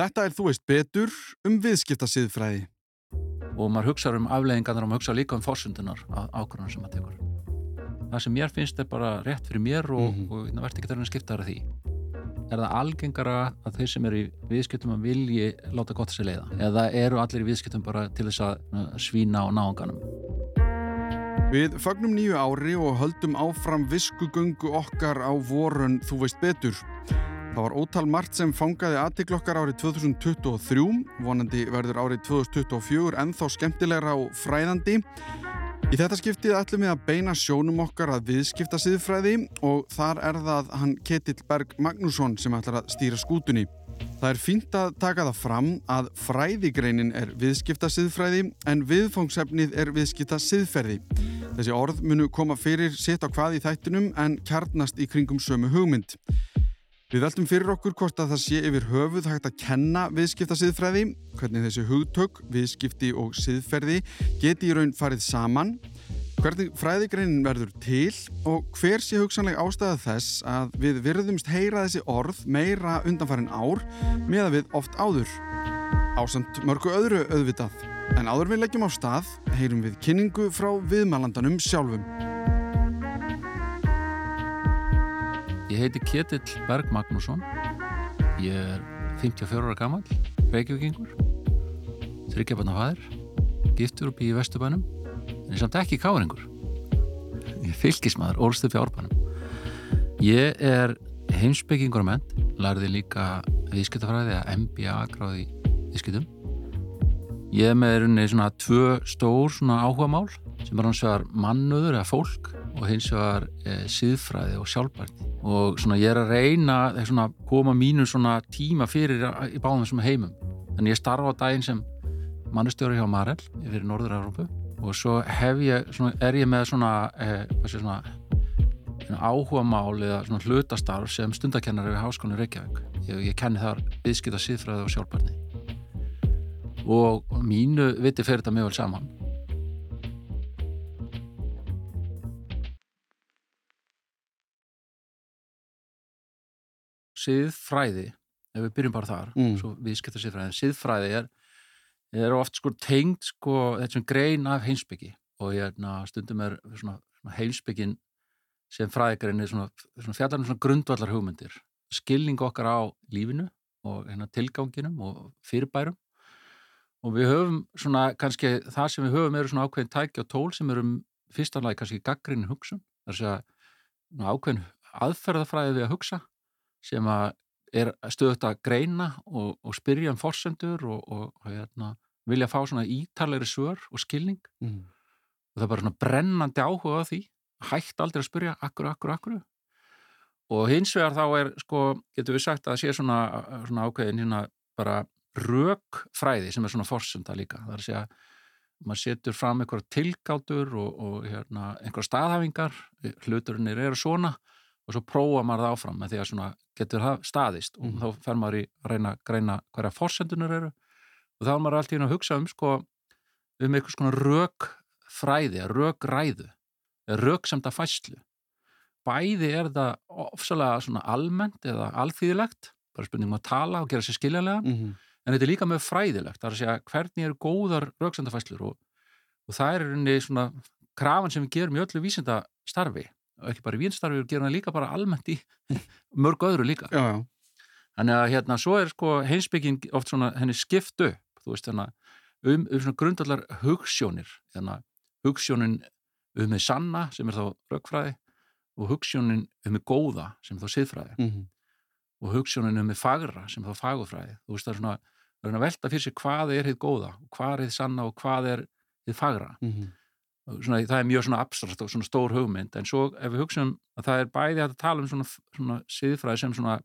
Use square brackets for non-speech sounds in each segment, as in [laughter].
Þetta er þú veist betur um viðskiptasiðfræði. Og maður hugsa um afleggingarnar og maður hugsa líka um fórsundunar ákvörðunar sem maður tekur. Það sem mér finnst er bara rétt fyrir mér og, mm -hmm. og það verður ekki þarf að skipta þar að því. Er það algengara að þeir sem eru í viðskiptum að vilji láta gott sér leiða? Eða eru allir í viðskiptum bara til þess að svína á náanganum? Við fagnum nýju ári og höldum áfram viskugöngu okkar á vorun Þú veist betur. Það var ótal margt sem fangaði aðtiklokkar árið 2023, vonandi verður árið 2024 ennþá skemmtilegra og fræðandi. Í þetta skiptið ætlum við að beina sjónum okkar að viðskipta siðfræði og þar er það hann Ketill Berg Magnússon sem ætlar að stýra skútunni. Það er fínt að taka það fram að fræðigreinin er viðskipta siðfræði en viðfóngsefnið er viðskipta siðferði. Þessi orð munu koma fyrir sitt á hvað í þættinum en kjarnast í kringum sömu hugmynd. Við veltum fyrir okkur hvort að það sé yfir höfuð hægt að kenna viðskipta siðfræði, hvernig þessi hugtök, viðskipti og siðferði geti í raun farið saman, hvernig fræðigreinin verður til og hver sé hugsanleg ástæða þess að við virðumst heyra þessi orð meira undanfarin ár með að við oft áður. Ásand mörgu öðru auðvitað, en áður við leggjum á stað heyrum við kynningu frá viðmælandanum sjálfum. Ég heiti Ketill Berg Magnússon. Ég er 54 ára gammal, reykjökingur, þryggjabarna fæðir, giftur upp í Vesturbænum, en ég samt ekki káringur. Ég fylgismæður, orðstu fjárbænum. Ég er heimsbyggingur menn, lærði líka viðskiptafræði að MBA gráði viðskiptum. Ég er með rauninni svona tvö stór svona áhuga mál sem er hans vegar mannöður eða fólk og hins vegar e, síðfræði og sjálfbærni og svona ég er að reyna svona, koma mínu tíma fyrir í báðum þessum heimum. Þannig ég starfa á daginn sem mannustjóri hjá Marel fyrir Norður-Európu og svo ég, svona, er ég með svona, e, svona, svona áhuga mál eða hlutastarf sem stundakennari við Háskónu Reykjavík. Ég, ég kenni þar viðskipta síðfræði og sjálfbærni. Og mínu viti fyrir þetta mjög vel saman siðfræði ef við byrjum bara þar mm. svo viðskipta siðfræði, siðfræði er, er oft sko tengd sko þetta sem grein af heimsbyggi og hérna, stundum er svona, svona heimsbyggin sem fræðikarinn er svona, svona fjallarinn svona grundvallar hugmyndir skilning okkar á lífinu og hérna, tilganginum og fyrirbærum. Og við höfum svona kannski það sem við höfum eru svona ákveðin tæki og tól sem eru um fyrstanlega kannski gaggrinni hugsun. Þar sé að ákveðin aðferðafræði við að hugsa sem að er stöðut að greina og, og spyrja um fórsendur og, og, og hérna, vilja fá svona ítalegri svör og skilning. Mm. og það er bara svona brennandi áhuga á því hægt aldrei að spyrja akkur, akkur, akkur og hins vegar þá er sko, getur við sagt að það sé svona, svona ákveðin hérna bara rökfræði sem er svona fórsenda líka. Það er að segja maður setur fram einhverja tilgátur og hérna, einhverja staðhafingar hluturinnir eru svona og svo prófa maður það áfram með því að svona getur það staðist og mm. þá fer maður í að reyna að greina hverja fórsendunar eru og þá er maður alltaf inn að hugsa um sko um einhvers konar rökfræði, rökræðu röksemta fæslu bæði er það ofsalega svona almennt eða alþýðilegt bara spurningum að tala og gera sér skiljanlega mm -hmm. en þetta er líka með fræðilegt það er að segja hvernig eru góðar röksemta fæslur og, og það er svona krafan sem við gerum í öllu vísinda starfi ekki bara í vinstarfi, við gerum það líka bara almennt í [laughs] mörg öðru líka já, já. þannig að hérna, svo er sko heimsbygging oft svona henni skipt upp þú veist, hérna, um, um svona grundallar hugssjónir, hérna hugssjónin um með sanna sem er þá rökkfræði og hugssjónin um með góða sem er þá siðfræði mm -hmm. og hugssjónin um með fagra sem er þá fagufræði þú veist, það er svona, það er að velta fyrir sig hvað er hitt góða og hvað er hitt sanna og hvað er hitt fagra mm -hmm svona, það er mjög svona abstrakt og svona stór hugmynd en svo ef við hugsaum að það er bæði að tala um svona, svona siðfræði sem svona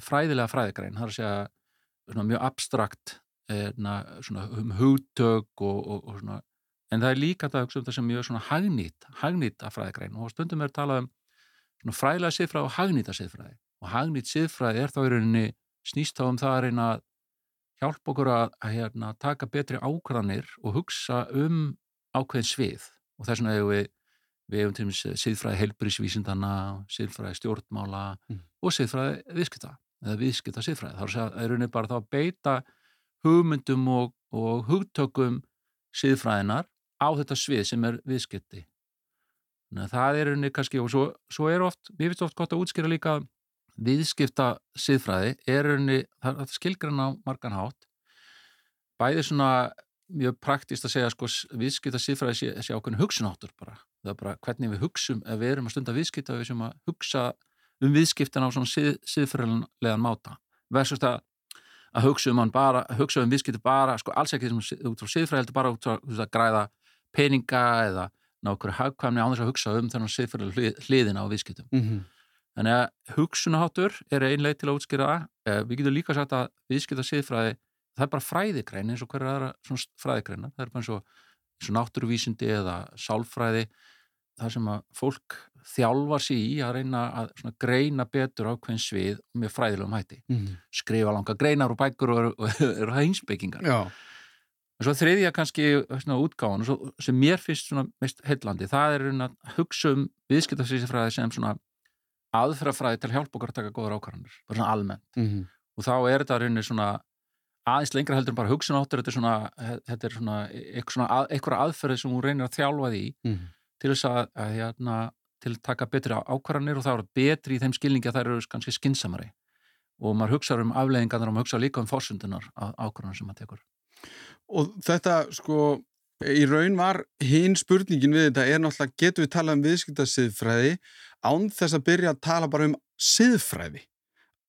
fræðilega fræðigrein það er að segja svona mjög abstrakt eðna, svona um hugtök og, og, og svona en það er líka að hugsa um það sem mjög svona hagnýtt hagnýtt af fræðigrein og stundum er að tala um svona fræðilega siðfræði og hagnýta siðfræði. Og hagnýtt siðfræði er þá í rauninni snýst þá um það að reyna að hjálpa okkur að, að hérna, taka betri ákvæðanir og hugsa um ákveðin svið og þess vegna hefur við við hefum til og með siðfræði helbrísvísindana siðfræði stjórnmála mm. og siðfræði viðskipta eða viðskipta siðfræði. Það er rauninni bara þá að beita hugmyndum og, og hugtökum siðfræðinar á þetta svið sem er viðskipti. Þannig að það er rauninni kannski, og svo, svo er oft, við finnst oft gott að útskýra líka viðskipta siðfræði, er rauninni, það skilgrann á margan hátt, bæði svona mjög praktist að segja sko viðskipta siðfræði sé, sé ákveðin hugsunáttur bara. Það er bara hvernig við hugsum, ef við erum að stunda viðskipta við sem að hugsa um viðskiptan á svona sið, siðfræðilegan máta versus að, að hugsa um bara, hugsa um viðskipti bara, sko alls ekki út frá siðfræði, heldur bara út frá að græða peninga eða ná okkur hagkvæmni á þess að hugsa um þennan siðfræðilega hliðina á viðskiptum. Mm -hmm. Þannig að hugsunaháttur er einlega til að útskýra það. Eh, við getum líka sagt að viðskipta siðfræði það er bara fræðigræn eins og hverju aðra fræðigræna, það er bara eins og, eins og náttúruvísindi eða sálfræði. Það sem að fólk þjálfar sér í að reyna að greina betur á hvern svið með fræðilegum hætti. Mm. skrifa langa greinar og bækur og eru hænsbyggingar og svo þriðja kannski svona, útgáðan sem mér finnst mest heillandi, það er að hugsa um viðskiptarsvísifræði sem svona aðferðafræði til að hjálpa okkar að taka góður ákvarðanir, bara svona almennt. Mm og þá er þetta svona aðeins lengra heldur en bara hugsunáttur þetta er svona, þetta er svona eitthvað aðferði sem hún reynir að þjálfa því mm -hmm til þess að, að hérna, til að taka betri ákvarðanir og það eru betri í þeim skilningi að það eru kannski skinsamari og maður hugsa um afleggingarnar og maður hugsa líka um fórsundunar ákvarðanar sem maður tekur. Og þetta sko í raun var hinn spurningin við þetta er náttúrulega getur við talað um viðskiptasiðfræði án þess að byrja að tala bara um siðfræði.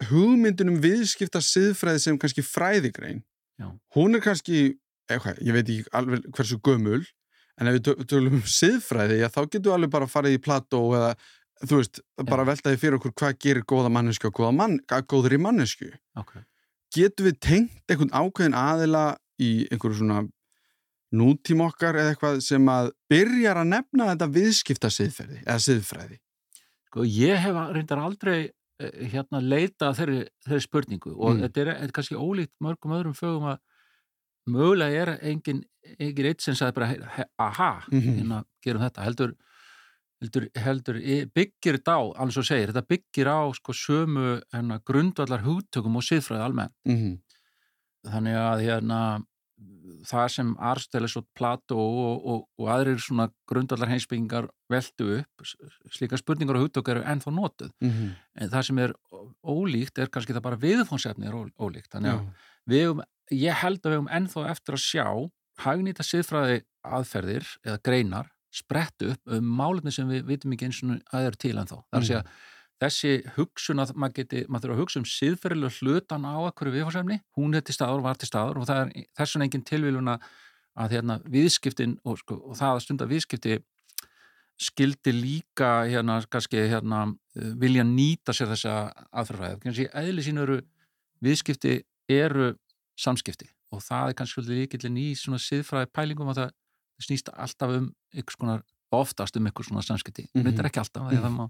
Hugmyndin um viðskiptasiðfræði sem kannski fræðigrein, Já. hún er kannski, eitthvað, ég veit ekki alveg hversu gömul en ef við tölum um siðfræði já, þá getum við alveg bara að fara í plato eða þú veist, bara veltaði fyrir okkur hvað gerir góða mannesku og góða mann, góður í mannesku okay. getum við tengt einhvern ákveðin aðila í einhverju svona nútíma okkar eða eitthvað sem að byrjar að nefna þetta viðskipta siðferði eða siðfræði Sko ég hef reyndar aldrei eh, hérna leita þeirri, þeirri spurningu og mm. þetta er, er kannski ólíkt mörgum öðrum fögum að mögulega er engin, engin eitt sem sagði bara aha, mm -hmm. hérna gerum þetta heldur, heldur, heldur byggir þetta á, alveg svo segir þetta byggir á sko sömu hérna, grundvallar húttökum og siðfræði almenn mm -hmm. þannig að hérna það sem Arstelis og Plato og, og, og aðrir svona grundvallar heimsbyggingar veldu upp slíka spurningar og húttök eru ennþá notuð mm -hmm. en það sem er ólíkt er kannski það bara viðfónsefni er ólíkt þannig að við hefum ég held að við höfum ennþá eftir að sjá hagnýta siðfræði aðferðir eða greinar sprett upp um málinni sem við vitum ekki eins og að er til ennþá. Það er að segja mm. Þessi hugsun að maður geti, maður þurfa að hugsa um siðferðilega hlutan á akkur viðfársefni, hún er til staður var til staður og það er þess vegna engin tilvíluna að hérna, viðskiptin og, sko, og það að stunda viðskipti skildi líka hérna, kannski, hérna, vilja nýta sér þessa aðferðfræði. Kannski eðli sín eru viðskipti eru samskipti og það er kannski líkillin í svona siðfræði pælingum að það snýst alltaf um ykkur svona, oftast um ykkur svona samskipti mm -hmm. þetta er ekki alltaf, mm -hmm. það má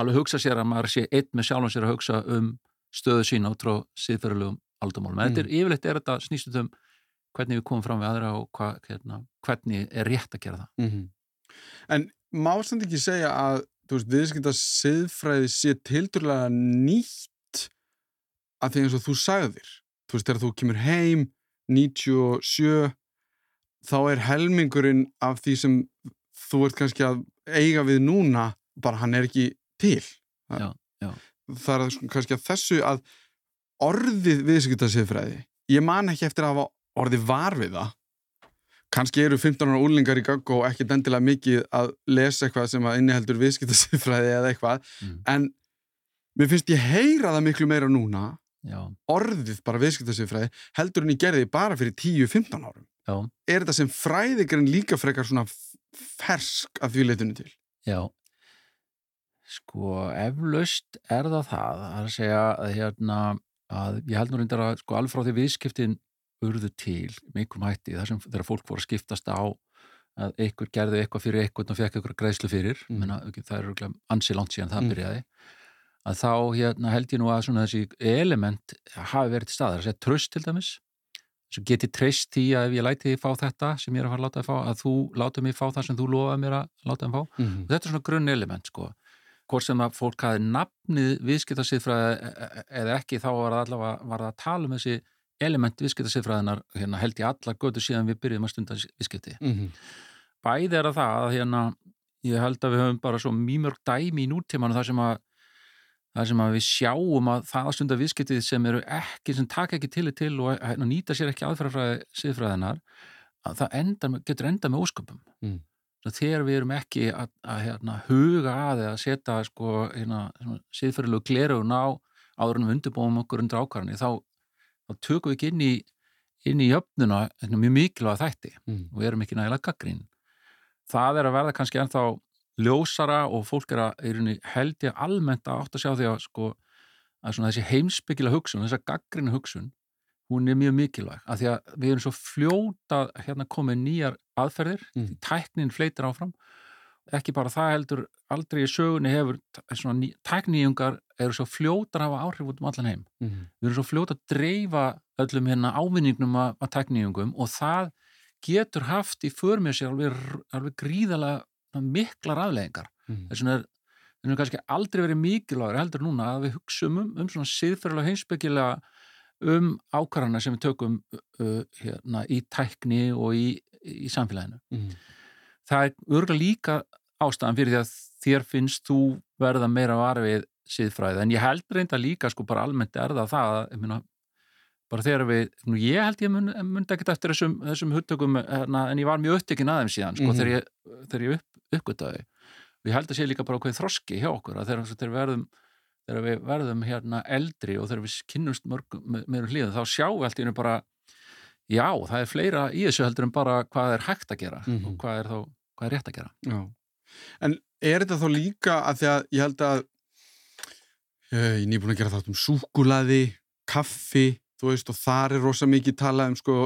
alveg hugsa sér að maður sé einn með sjálfum sér að hugsa um stöðu sína út frá siðfræðilegum aldamálum, en mm -hmm. þetta er yfirleitt er þetta snýst um hvernig við komum fram við aðra og hva, hérna, hvernig er rétt að gera það mhm. En má samt ekki segja að veist, viðskipta siðfræði sé tildurlega nýtt að því eins og þú sagðir þú veist, þegar þú kemur heim 97 þá er helmingurinn af því sem þú ert kannski að eiga við núna, bara hann er ekki til já, já. það er kannski að þessu að orðið viðskiptarsifræði ég man ekki eftir að orðið var við það kannski eru 15 ára úlingar í gang og ekki dendilega mikið að lesa eitthvað sem að inniheldur viðskiptarsifræði eða eitthvað mm. en mér finnst ég heyra það miklu meira núna Já. orðið bara viðskiptasifræði heldur en ég gerði bara fyrir 10-15 árum Já. er þetta sem fræðikarinn líka frekar svona fersk að því leitunni til? Já sko eflaust er það það að segja að hérna að ég held nú reyndar að sko alveg frá því viðskiptin urðu til miklum hætti þar sem þeirra fólk voru að skiptast á að einhver gerði eitthvað fyrir eitthvað og fekk eitthvað greiðslu fyrir mm. Menna, það er ansi langt síðan það mm. byrjaði að þá hérna, held ég nú að þessi element hafi verið til staðar, þess að tröst til dæmis þess að geti treyst í að ef ég læti þið fá þetta sem ég er að fara að láta þið fá að þú láta mig fá það sem þú lofaði mér að láta þið fá mm og þetta er svona grunn element sko hvort sem að fólk hafi nafnið viðskiptasiðfræði e, e, eða ekki þá var það allavega var það að tala um þessi element viðskiptasiðfræðinar hérna, held ég alla götu síðan við byrjum að stunda viðskipti mm -hmm. bæði er að það að hérna, ég held að við höfum bara svo mýmjörg dæmi í nútímanu þar sem að þar sem að við sjáum að það stunda viðskiptið sem eru ekki, sem taka ekki til til og hérna, nýta sér ekki aðfærafræði siðfræðinar, að það enda, getur enda með ósköpum Mm. Þegar við erum ekki að, að hérna, huga að eða setja sko, hérna, siðfræðilegu glerugun á áður en við undirbúum okkur undir ákvarðanir þá, þá tökum við ekki inn í inn í jöfnuna hérna, mjög mikilvæga þætti Mm. og við erum ekki nægilega gaggrín það er að verða kannski ennþá ljósara og fólk er að er held ég almennt að átt að sjá því að sko að svona þessi heimsbyggila hugsun, þessa gaggrínu hugsun hún er mjög mikilvæg af því að við erum svo fljóta hérna komið nýjar aðferðir Mm. tæknin fleitir áfram ekki bara það heldur, aldrei í sögunni hefur ný, tækníungar eru svo fljótar að hafa áhrif út um allan heim Mm við erum svo fljóta að dreifa öllum hérna ávinningnum að, að tækníungum og það getur haft í för með sér alveg, alveg gríðalega miklar afleðingar Mm. þess vegna er vegna er kannski aldrei verið mikilvægur heldur núna að við hugsaum um, um svona siðferðilega heimsbyggilega um ákvarðana sem við tökum uh, hérna, í tækni og í, í samfélaginu. Mm. Það er örgulega líka ástæðan fyrir því að þér finnst þú verða meira varfið siðfræði en ég held reynda líka sko bara almennt er það það að meina, bara þegar við, nú ég held ég mun, mundi ekkert eftir þessum, þessum huttökum hérna, en ég var mjög upptekinn aðeins síðan sko, Mhm. þegar ég, þegar ég upp, uppgötaði og ég held að sé líka bara hvað þroski hjá okkur að þegar, þegar við verðum þegar við verðum hérna eldri og þegar við kynnumst mörgum með, með hlýðum þá sjáum við allt í hennu bara já, það er fleira í þessu heldur en bara hvað er hægt að gera Mhm. og hvað er þá hvað er rétt að gera Já. En er þetta þá líka að því að ég held að uh, ég er nýbúin að gera þátt um súkulaði, kaffi, þú veist, og þar er rosa mikið talað um sko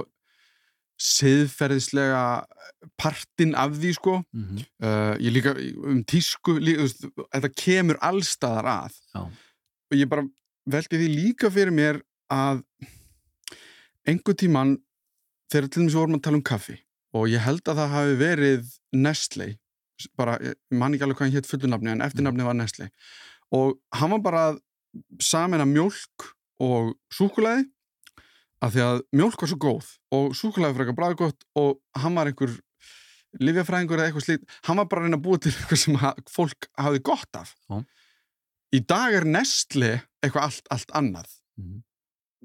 siðferðislega partinn af því sko. Mm -hmm. uh, ég líka um tísku líka, þetta kemur allstaðar að. Já. og ég bara veldi því líka fyrir mér að einhver tíman þegar til dæmis vorum að tala um kaffi og ég held að það hafi verið Nestle bara, ég man ekki alveg hvað hann hétt fullunafni en eftirnafni var Nestle og hann var bara að samena mjólk og súkulæði af því að mjólk var svo góð og súkulæði frekar bræði gott og hann var einhver livjafræðingur eða eitthvað slíkt hann var bara að reyna að búa til eitthvað sem fólk hafði gott af Já. í dag er Nestle eitthvað allt, allt annað Mhm.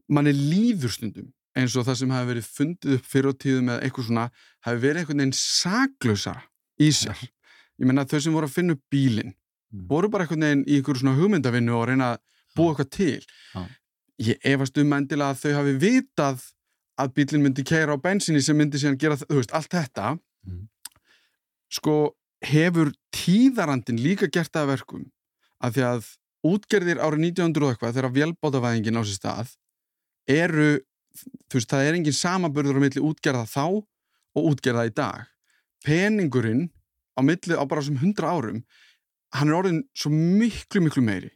mann er líður stundum eins og það sem hafi verið fundið upp fyrir á tíðum eða eitthvað svona hafi verið einhvern veginn saklausara í sér ég menna þau sem voru að finna upp bílinn Mm. voru bara einhvern veginn í einhverju svona hugmyndavinnu og reyna að búa eitthvað til. Ég efast um endilega að þau hafi vitað að bílinn myndi keira á bensinni sem myndi síðan gera, þú veist, allt þetta. Mhm. sko hefur tíðarandin líka gert það að verkum að því að útgerðir árið 1900 og eitthvað þegar vélbátavæðingin á sér stað eru, þú veist, það er engin samaburður á milli útgerða þá og útgerða í dag. Peningurinn á milli á bara sem 100 árum hann er orðin svo miklu, miklu meiri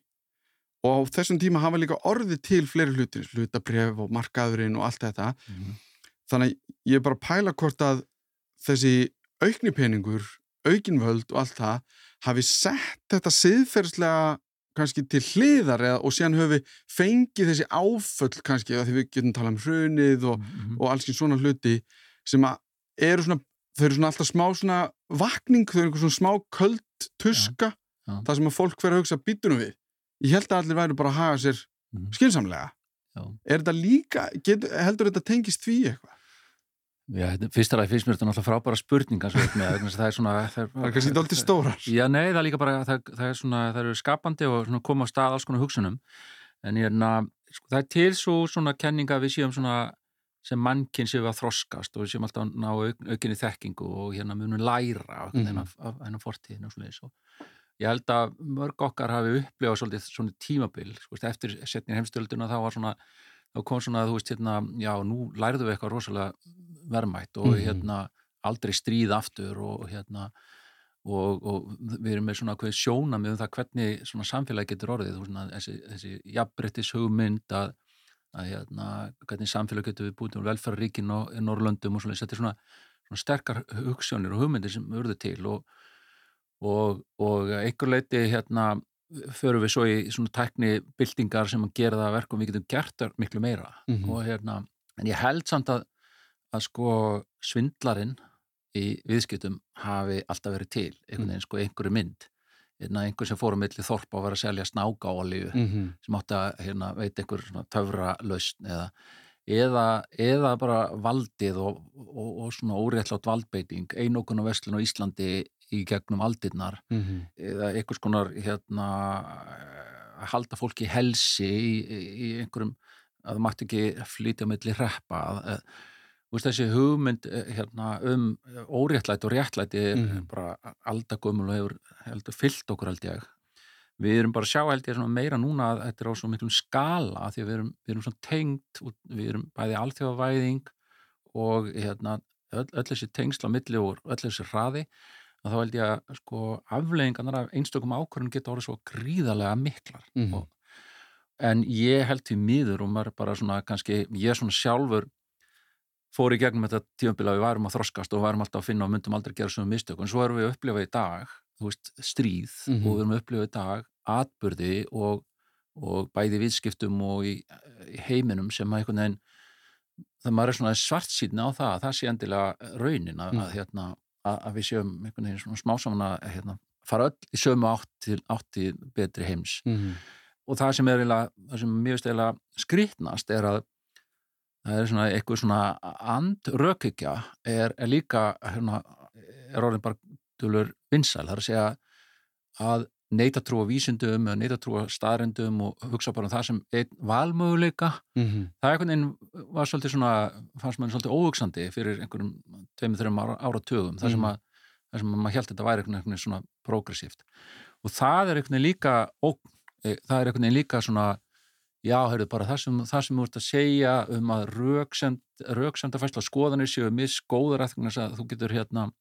og á þessum tíma hafa líka orðið til fleiri hlutir, hlutabref og markaðurinn og allt þetta Mhm. þannig að ég er bara að pæla hvort að þessi aukni peningur aukinvöld og allt það hafi sett þetta siðferðslega kannski til hliðar eða, og síðan höfum við fengið þessi áföll kannski að því við getum talað um hrunið og, Mhm. og alls svona hluti sem að eru svona þau eru svona alltaf smá svona vakning þau eru svona smá köld tuska Já. það sem að fólk fer að hugsa býtunum við ég held að allir væru bara að haga sér Mhm. skynsamlega Já. er þetta líka, get, heldur þetta tengist því eitthvað? Já, fyrsta lagi finnst mér þetta náttúrulega frábæra spurninga svo með, það er svona það Það er kannski dálítið stórar Já, nei, það er líka bara, það, það er svona, það eru skapandi og svona koma á stað alls konar hugsunum en ég er na, sko, það er til svo svona kenninga við séum svona sem mannkinn við að þroskast og við séum alltaf að ná auk, aukinni þekkingu og hérna munum læra af Mhm. hennar, af, hennar fortíðin og svona og ég held að mörg okkar hafi upplifað svolítið svona tímabil, sko, eftir setnir heimstölduna þá var svona þá kom svona, þú veist, hérna, já, nú lærðu við eitthvað rosalega verðmætt og Mhm. hérna aldrei stríð aftur og hérna og, og við erum með svona hvað sjóna með um það hvernig svona samfélagi getur orðið svona, þessi, þessi jafnbrettis hugmynd að, að hérna, hvernig samfélagi getur við búið um velferðaríkin og Norrlöndum og svona, þetta er svona, svona sterkar hugssjónir og hugmyndir sem urðu til og, og, og einhver leiti hérna förum við svo í svona tækni byltingar sem að gera það verkum við getum gert miklu meira mm -hmm. og hérna, en ég held samt að að sko svindlarinn í viðskiptum hafi alltaf verið til, einhvern veginn sko einhverju mynd hérna, einhver sem fórum millir þorpa og var að selja snáka á alíu mm -hmm. sem átti að hérna, veit einhver töfra lausn eða eða, eða bara valdið og, og, og svona óréttlátt valdbeiting einokun og vestlun á Íslandi í gegnum aldirnar mm -hmm. eða einhvers konar hérna að halda fólki helsi í, í einhverjum að það mátti ekki flytja mellir reppa þessi hugmynd eh, hérna, um óréttlæti og réttlæti mm -hmm. bara aldagumul og hefur heldur, fyllt okkur ég við erum bara að sjá held ég meira núna að þetta er á svo miklum skala því að við erum, við erum tengt við erum bæði alþjóðavæðing og hérna, öll, öll þessi tengsla milli og öll þessi hraði að þá held ég að sko afleggingarnar af einstökum ákvörðun geta orðið svo gríðarlega miklar mm -hmm. og, en ég held því miður og maður bara svona kannski, ég svona sjálfur fór í gegnum þetta tíumbila við varum að þroskast og varum alltaf að finna og myndum aldrei gera svona mistök en svo erum við að upplifa í dag veist, stríð mm -hmm. og við erum að upplifa í dag atbyrði og, og bæði viðskiptum og í, í heiminum sem að einhvern veginn það maður er svona svart síðan á það að það sé endilega raunin að, mm. að, hérna, að, við séum einhvern veginn svona smásaman að hérna, fara öll í sömu átt til, átt til betri heims mm. og það sem er eiginlega, það sem mjög stæla skrittnast er að það er svona eitthvað svona andrökikja er, er líka hérna, er orðin bara vinsæl, það er að segja að neyta trú á vísindum eða neyta trú á staðrendum og hugsa bara um það sem einn valmöguleika mm -hmm. það einhvern veginn var svolítið svona fannst maður svolítið óhugsandi fyrir einhverjum tveimur, þreim áratögum þar sem, mm -hmm. sem að maður held að þetta væri einhvern veginn svona progressíft og það er einhvern veginn líka og, e, það er einhvern veginn líka svona já, heyrðu, bara það sem, það sem þú ert að segja um að rauksenda fæsla skoðanir séu misgóður að þú getur hérna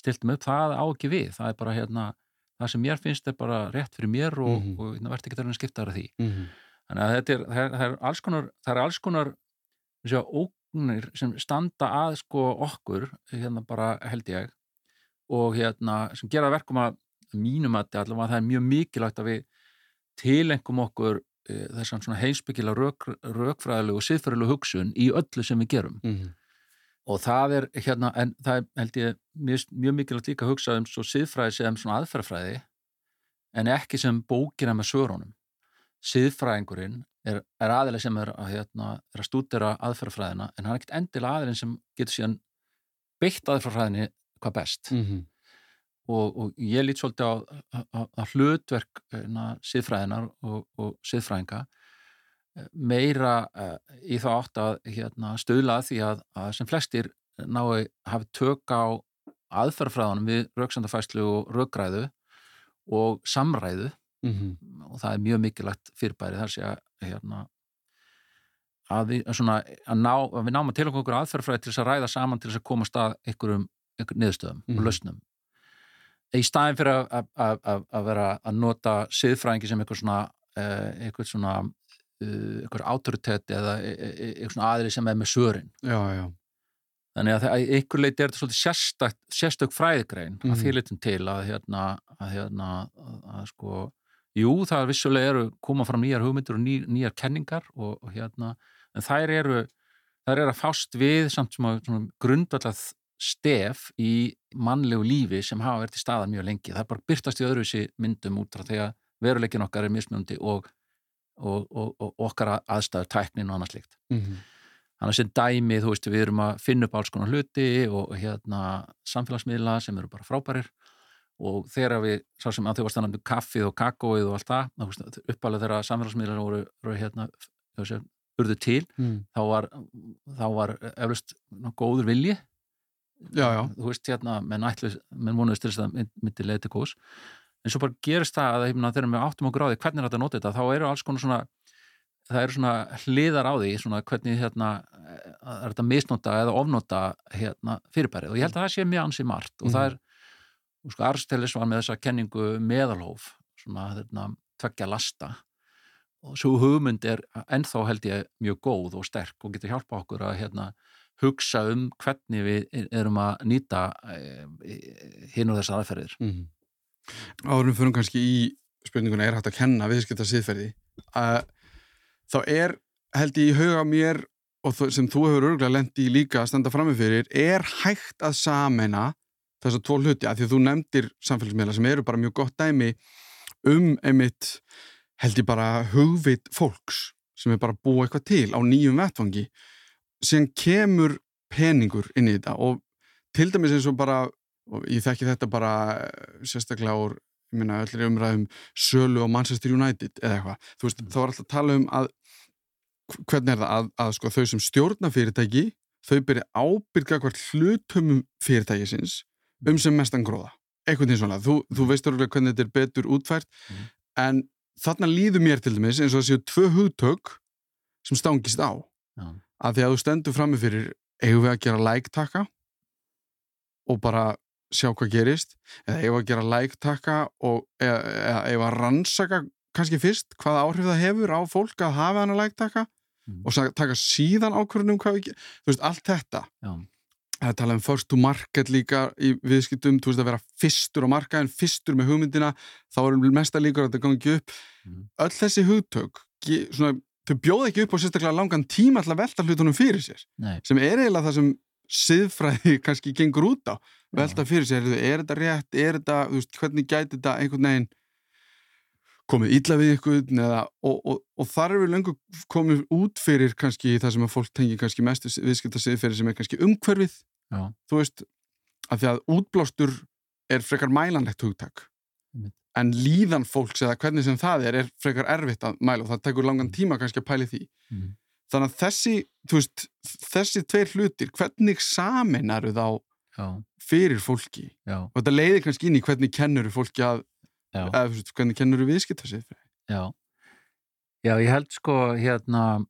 stiltum upp, það á ekki við það er bara hérna það sem mér finnst er bara rétt fyrir mér og, mm -hmm. og, og verður ekki að skipta það því mm -hmm. þannig að þetta er, það er alls konar það er alls konar sjá, ógnir sem standa að sko okkur, hérna bara held ég og hérna sem gera verkum að mínum að það er mjög mikilvægt að við tilengum okkur e, þessan svona heimsbyggila rök, rökfræðilegu og siðfræðilegu hugsun í öllu sem við gerum mm -hmm og það er hérna, en það er held ég mjög, mjög mikilvægt líka að hugsa um svo siðfræði sem svona aðferðfræði en ekki sem bókina með svörunum siðfræðingurinn er, er aðileg sem er að, hérna, er að stúdera aðferðfræðina en hann er ekkert endilega aðileg sem getur síðan beitt aðferðfræðinni hvað best mm -hmm. og, og ég lít svolítið á að hlutverk hérna, siðfræðinar og, og siðfræðinga meira uh, í þá átt að hérna, stöðla því að, að sem flestir nái hafi tök á aðferðfræðanum við rauksandafæslu og raugræðu og samræðu mm -hmm. og það er mjög mikilvægt fyrirbæri þar sé að hérna, að við, svona, að ná, að við náum að til okkur aðferðfræði til þess að ræða saman til þess að koma stað einhverjum, einhverjum niðurstöðum mm -hmm. og mhm. lausnum í staðin fyrir að, að, að vera að nota siðfræðingi sem einhver svona, uh, einhver svona einhver autoritet eða e, e, e, einhvern aðri sem er með sörin já, já. þannig að einhver leiti er þetta svolítið sérstök, sérstök fræðigrein mm. að því litum til að hérna, að, hérna, að, að sko jú það vissulega eru koma fram nýjar hugmyndir og ný, nýjar kenningar og, og hérna en þær eru þær eru að fást við samt sem grundvallað stef í mannlegu lífi sem hafa verið í staðan mjög lengi það er bara byrtast í öðruvísi myndum út frá því að veruleikin okkar er mismjöndi og og, og, og okkar aðstæður, tæknin og annað slikt mm -hmm. þannig sem dæmi, þú veist, við erum að finna upp alls konar hluti og hérna samfélagsmiðla sem eru bara frábærir og þegar við, svo sem að þau var stannandi kaffið og kakóið og allt það uppalega þegar samfélagsmiðlar voru, voru hérna, þessi, urðu til mm. þá var, þá var eflust góður vilji já, já. þú veist, hérna, menn, menn vonuðist til þess að myndi leið til kós en svo bara gerist það að þegar við áttum á því hvernig er þetta nota þetta, þá eru alls konar svona það eru svona hliðar á því svona hvernig hérna er þetta misnota eða ofnota hérna fyrirbærið og ég held að það sé mjög ansið margt og mm. það er, sko, Arstelis var með þessa kenningu meðalhóf svona hérna tveggja lasta og svo hugmynd er ennþá held ég mjög góð og sterk og getur hjálpa okkur að hérna hugsa um hvernig við erum að nýta eh, hinn og þessar aðferðir mm. Áðurum fyrir kannski í spurninguna er hægt að kenna viðskipta síðferði að þá er held ég í huga mér og sem þú hefur örgulega lendi líka að standa framifyrir, er hægt að sameina þessar tvo hluti? Að því að þú nefndir samfélagsmiðla sem eru bara mjög gott dæmi um einmitt held ég bara hugveit fólks sem er bara búið eitthvað til á nýjum vettfangi sem kemur peningur inn í þetta og til dæmis eins og bara og ég þekki þetta bara eh, sérstaklega úr öllir umræðum Sölu og Manchester United eða eitthvað, þú veist, mm. þá var alltaf að tala um að hvernig er það að, að sko, þau sem stjórna fyrirtæki þau byrja ábyrga hvert hlutumum fyrirtækisins um sem mestan gróða, eitthvað til svona þú, þú veist orðlega hvernig þetta er betur útfært mm. en þarna líður mér til dæmis eins og það séu tvö hugtök sem stangist á ja. að því að þú stendur fram með fyrir eigum við að gera lægtaka og bara sjá hvað gerist eða við að gera lægtaka og eigum við að rannsaka kannski fyrst hvaða áhrif það hefur á fólk að hafa hann að lægtaka mm. og taka síðan ákvörðunum hvað við þú veist, allt þetta Já. það tala um first to market líka í viðskiptum, þú veist að vera fyrstur á markaðin, fyrstur með hugmyndina þá erum við mesta líkur að þetta gangi upp mm. öll þessi hugtök svona, þau bjóða ekki upp á sérstaklega langan tíma alltaf velta hlutunum fyrir sér Nei. sem er eiginlega það sem siðfræði [laughs] kannski gengur út á velta fyrir sér, er þetta rétt, er þetta veist, hvernig gæti þetta einhvern veginn komið ítla við ykkur eða, og, og, og þar er við lengur komið út fyrir kannski það sem að fólk tengi kannski mest viðskipta siðferði sem er kannski umhverfið Já. þú veist, að því að útblástur er frekar mælanlegt hugtak mm. en líðan fólks eða hvernig sem það er, er frekar erfitt að mæla og það tekur langan mm. tíma kannski að pæli því mm. Þannig að þessi veist, þessi tveir hlutir, hvernig saminar þá Já. fyrir fólki Já. og þetta leiðir kannski inn í hvernig kennur fólki að eða hvernig kennur viðskipta sér? Já. Já, ég held sko hérna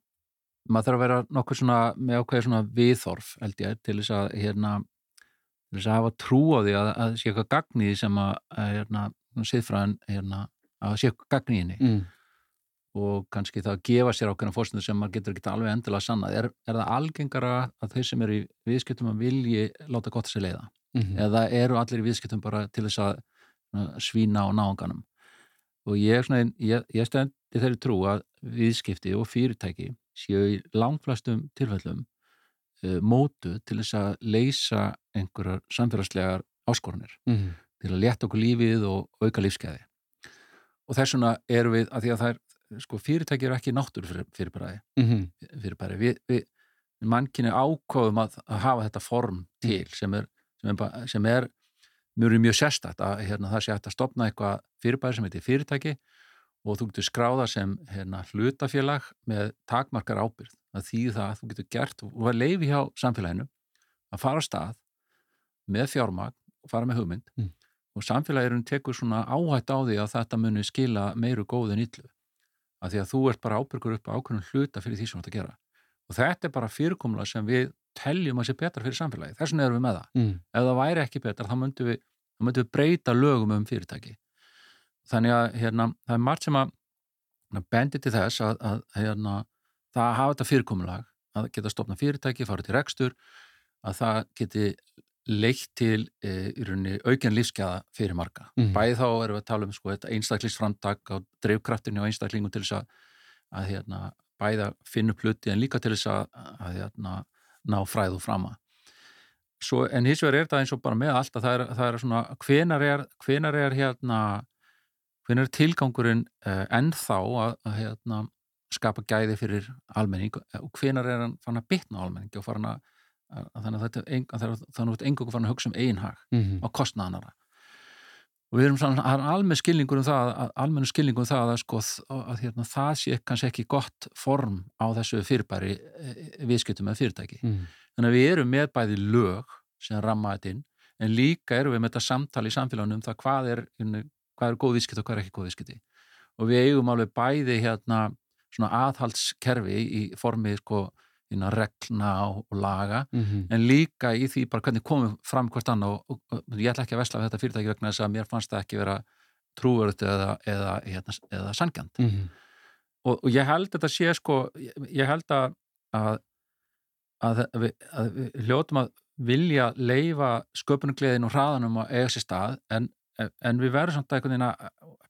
maður þarf að vera nokkuð svona með ákveði svona viðþorf held ég til þess að hérna til þess að hafa trú á því að það sé eitthvað gagniði sem að hérna siðfræðin hérna að það sé eitthvað gagniðinni mm. Og kannski það að gefa sér ákveðna fórstundu sem maður getur ekki alveg endilega sannað. Er, er það algengara að þeir sem eru í viðskiptum að vilji láta gott sér leiða? Mm -hmm. eða eru allir í viðskiptum bara til þess að svína á náðunganum og ég, svona, ég, ég stendi þeirri trú að viðskipti og fyrirtæki séu í langflastum tilfellum uh, mótu til þess að leysa einhverjar samfélagslegar áskorunir mm -hmm. til að leta okkur lífið og auka lífskeiði og þess vegna erum við að því að það er sko, fyrirtæki eru ekki náttúru fyrir, fyrirbæri mm -hmm. fyrirbæri við, við mannkynni ákofum að, að hafa þetta form til sem er, sem er, sem er mjög mjög sérstætt að hérna, það sé að stopna eitthvað fyrirbæri sem heitir fyrirtæki og þú getur skráða sem hérna, hlutafélag með takmarkar ábyrð að því það að þú getur gert og að leifi hjá samfélaginu að fara á stað með fjármagn og fara með hugmynd mm. og samfélagirinn tekur svona áhætt á því að þetta muni skila meiru góðin yllu að því að þú ert bara ábyrgur upp á ákveðnum hluta fyrir því sem þú ætti að gera. Og þetta er bara fyrirkomla sem við teljum að sé betra fyrir samfélagi þess vegna erum við með það. Mm. ef það væri ekki betra þá myndum við, myndum við breyta lögum um fyrirtæki. Þannig að hérna, það er margt sem að bendi til þess að, að hérna, það hafa þetta fyrirkomulag að geta stopna fyrirtæki, fara til rekstur að það geti leitt til e, í rauninni auken lífskeða fyrir marga. Mm. Bæði þá erum við að tala um sko, einstaklingsframtak á dreifkraftinu og einstaklingum til þess að, að hérna, bæða finna pluti en líka til þess að, að hérna, ná fræðu frama Svo, en hins vegar er það eins og bara með allt að það er, það er svona hvenar er, hvenar er hérna hvenar er tilgangurinn uh, ennþá að, að hérna, skapa gæði fyrir almenning og hvenar er hann fann að bitna almenning og fann að þannig að þetta er þannig að engungu fann að hugsa um einhag mm -hmm. á kostnaðanara og við erum svona, það er almenn skilningur um það, almennu skilningur um það að, sko, að hérna, það sé kannski ekki gott form á þessu fyrirbæri eh, viðskiptum með fyrirtæki. Mm. Þannig að við erum með bæði lög sem ramma þetta inn, en líka erum við með þetta samtali í samfélagunum um það hvað er, hvað er góð viðskipt og hvað er ekki góð viðskipti. Og við eigum alveg bæði hérna, aðhaldskerfi í formið sko, innan reglna og, og laga mm -hmm. en líka í því bara hvernig komum fram hvert annan og, og, og ég ætla ekki að vesla þetta fyrirtæki vegna þess að mér fannst það ekki vera trúverðt eða, eða, eða, eða sangjant mm -hmm. og ég held þetta sé sko, ég held að að, að, við, að við hljótum að vilja leifa sköpunugleðin og hraðanum að eiga sér stað en, en við verðum samt að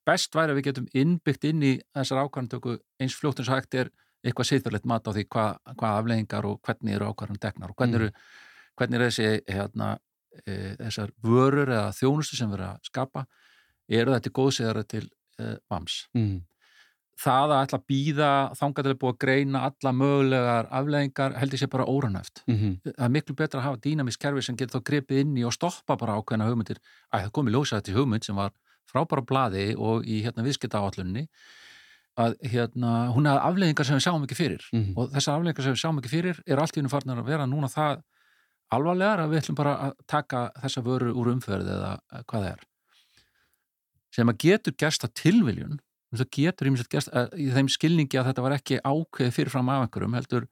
best væri að við getum innbyggt inn í þessar ákvarðantöku eins fljótt eins og hægt er eitthvað siðferðilegt mat á því hvað hva afleggingar og hvernig eru ákvarðan degnar og hvernig mm. eru, hvernig eru þessi hérna, e, þessar vörur eða þjónustu sem verður að skapa eru þetta góðsíðara til e, VAMS? Mm. Það að ætla að býða þangatilega búið að greina alla mögulegar afleggingar held ég sé bara óranæft mm -hmm. það er miklu betra að hafa dýnamísk kerfi sem getur þá grepið inn í og stoppa bara ákveðna hugmyndir. Að það komi ljósa þetta hugmynd sem var frábæra bladi og í hérna, viðskipta áallunni að hérna, hún hefði afleggingar sem við sjáum ekki fyrir mm -hmm. og þessar afleggingar sem við sjáum ekki fyrir er allt í unum farnar að vera núna það alvarlegar að við ætlum bara að taka þessa vöru úr umferð eða hvað það er sem að getur gerst að tilviljun það getur ímest gæst í þeim skilningi að þetta var ekki ákveð fyrirfram af einhverjum heldur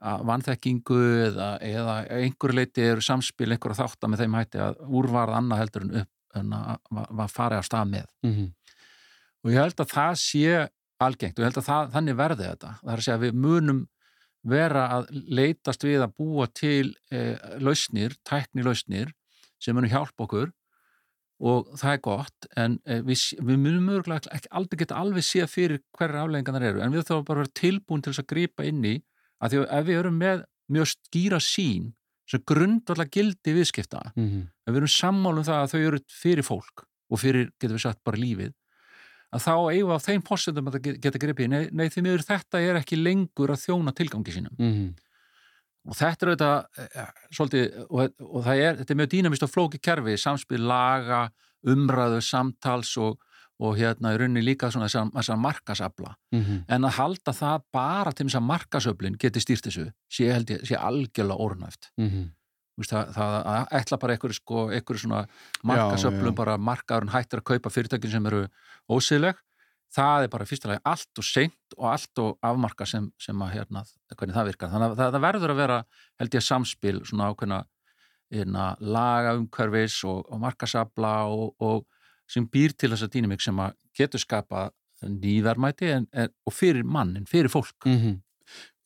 að vanþekkingu eða, eða einhver leiti eru samspil einhver að þátt að með þeim hætti að úrvarð annað heldur en upp en að var farið á stað með mm -hmm. og ég held að það sé algengt og ég held að það, þannig verði þetta það er að segja að við munum vera að leitast við að búa til e, lausnir, tækni lausnir sem munum hjálpa okkur og það er gott en eh, við, við munum mögulega ekki aldrei geta alveg séð fyrir hverja afleggingarnar eru en við þurfum bara að vera tilbúin til þess að grýpa inn í að því að ef við erum með mjög skýra sín sem grundvallega gildi viðskipta mm -hmm. við erum sammálum það að þau eru fyrir fólk og fyrir, getur við sagt, bara lífið að þá eigum við á þeim posendum að það geta gripið, nei, nei því miður þetta er ekki lengur að þjóna tilgangi sínum. Mm -hmm og þetta er auðvitað eh, svolítið, og, og það er, þetta er mjög dýnamist og flóki kerfi, samspil laga umræðu, samtals og, og hérna í rauninni líka svona þessar markasabla, mm -hmm. en að halda það bara til þess að markasöblin geti stýrt þessu, sé sé algjörlega orðnæft mm -hmm. Það, það ætla bara einhverju sko, svona markasöblum, bara markaðurinn hættir að kaupa fyrirtækin sem eru ósýðleg það er bara fyrstulega allt og seint og allt og afmarka sem, sem að hérna, hvernig það virkar. Þannig að það, það verður að vera held ég samspil svona ákveðna hérna, laga umhverfis og, og markasabla og, og sem býr til þessa dýnumík sem að getur skapa nývermæti en, en, og fyrir mannin, fyrir fólk. Mm -hmm.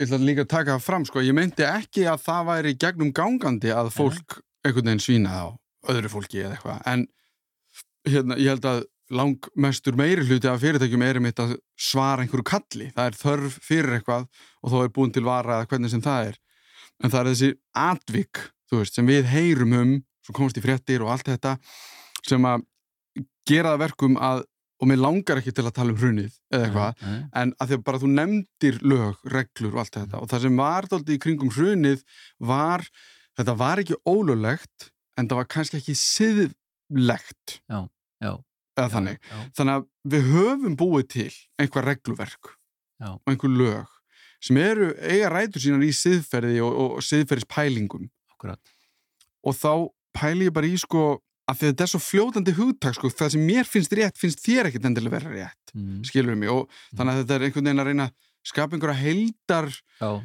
Ég ætla líka að taka það fram, sko, ég meinti ekki að það væri gegnum gangandi að fólk einhvern veginn svínaði á öðru fólki eða eitthvað, en hérna, ég held að langmestur meiri hluti af fyrirtækjum er um þetta að svara einhverju kalli. Það er þörf fyrir eitthvað og þá er búin til vara eða hvernig sem það er. En það er þessi atvik veist, sem við heyrum um sem komast í fréttir og allt þetta sem að gera það verkum að og mér langar ekki til að tala um hrunið eða eitthvað, mm, mm. en að því að bara þú nefndir lög, reglur og allt þetta og það sem var þóldi í kringum hrunið var, þetta var ekki ólulegt en það var kannski ekki siðlegt já, já eða já, þannig. Þannig að við höfum búið til einhver regluverk já. og einhver lög sem eru eiga rætur sínan í siðferði og, og siðferðispælingum. Akkurat. Og þá pæli ég bara í sko að þetta er svo fljóðandi hugtak sko, það sem mér finnst rétt finnst þér ekkert endilega verið rétt, mm. skilur mig og mm. þannig að þetta er einhvern veginn að reyna að skapa einhverja heildar uh,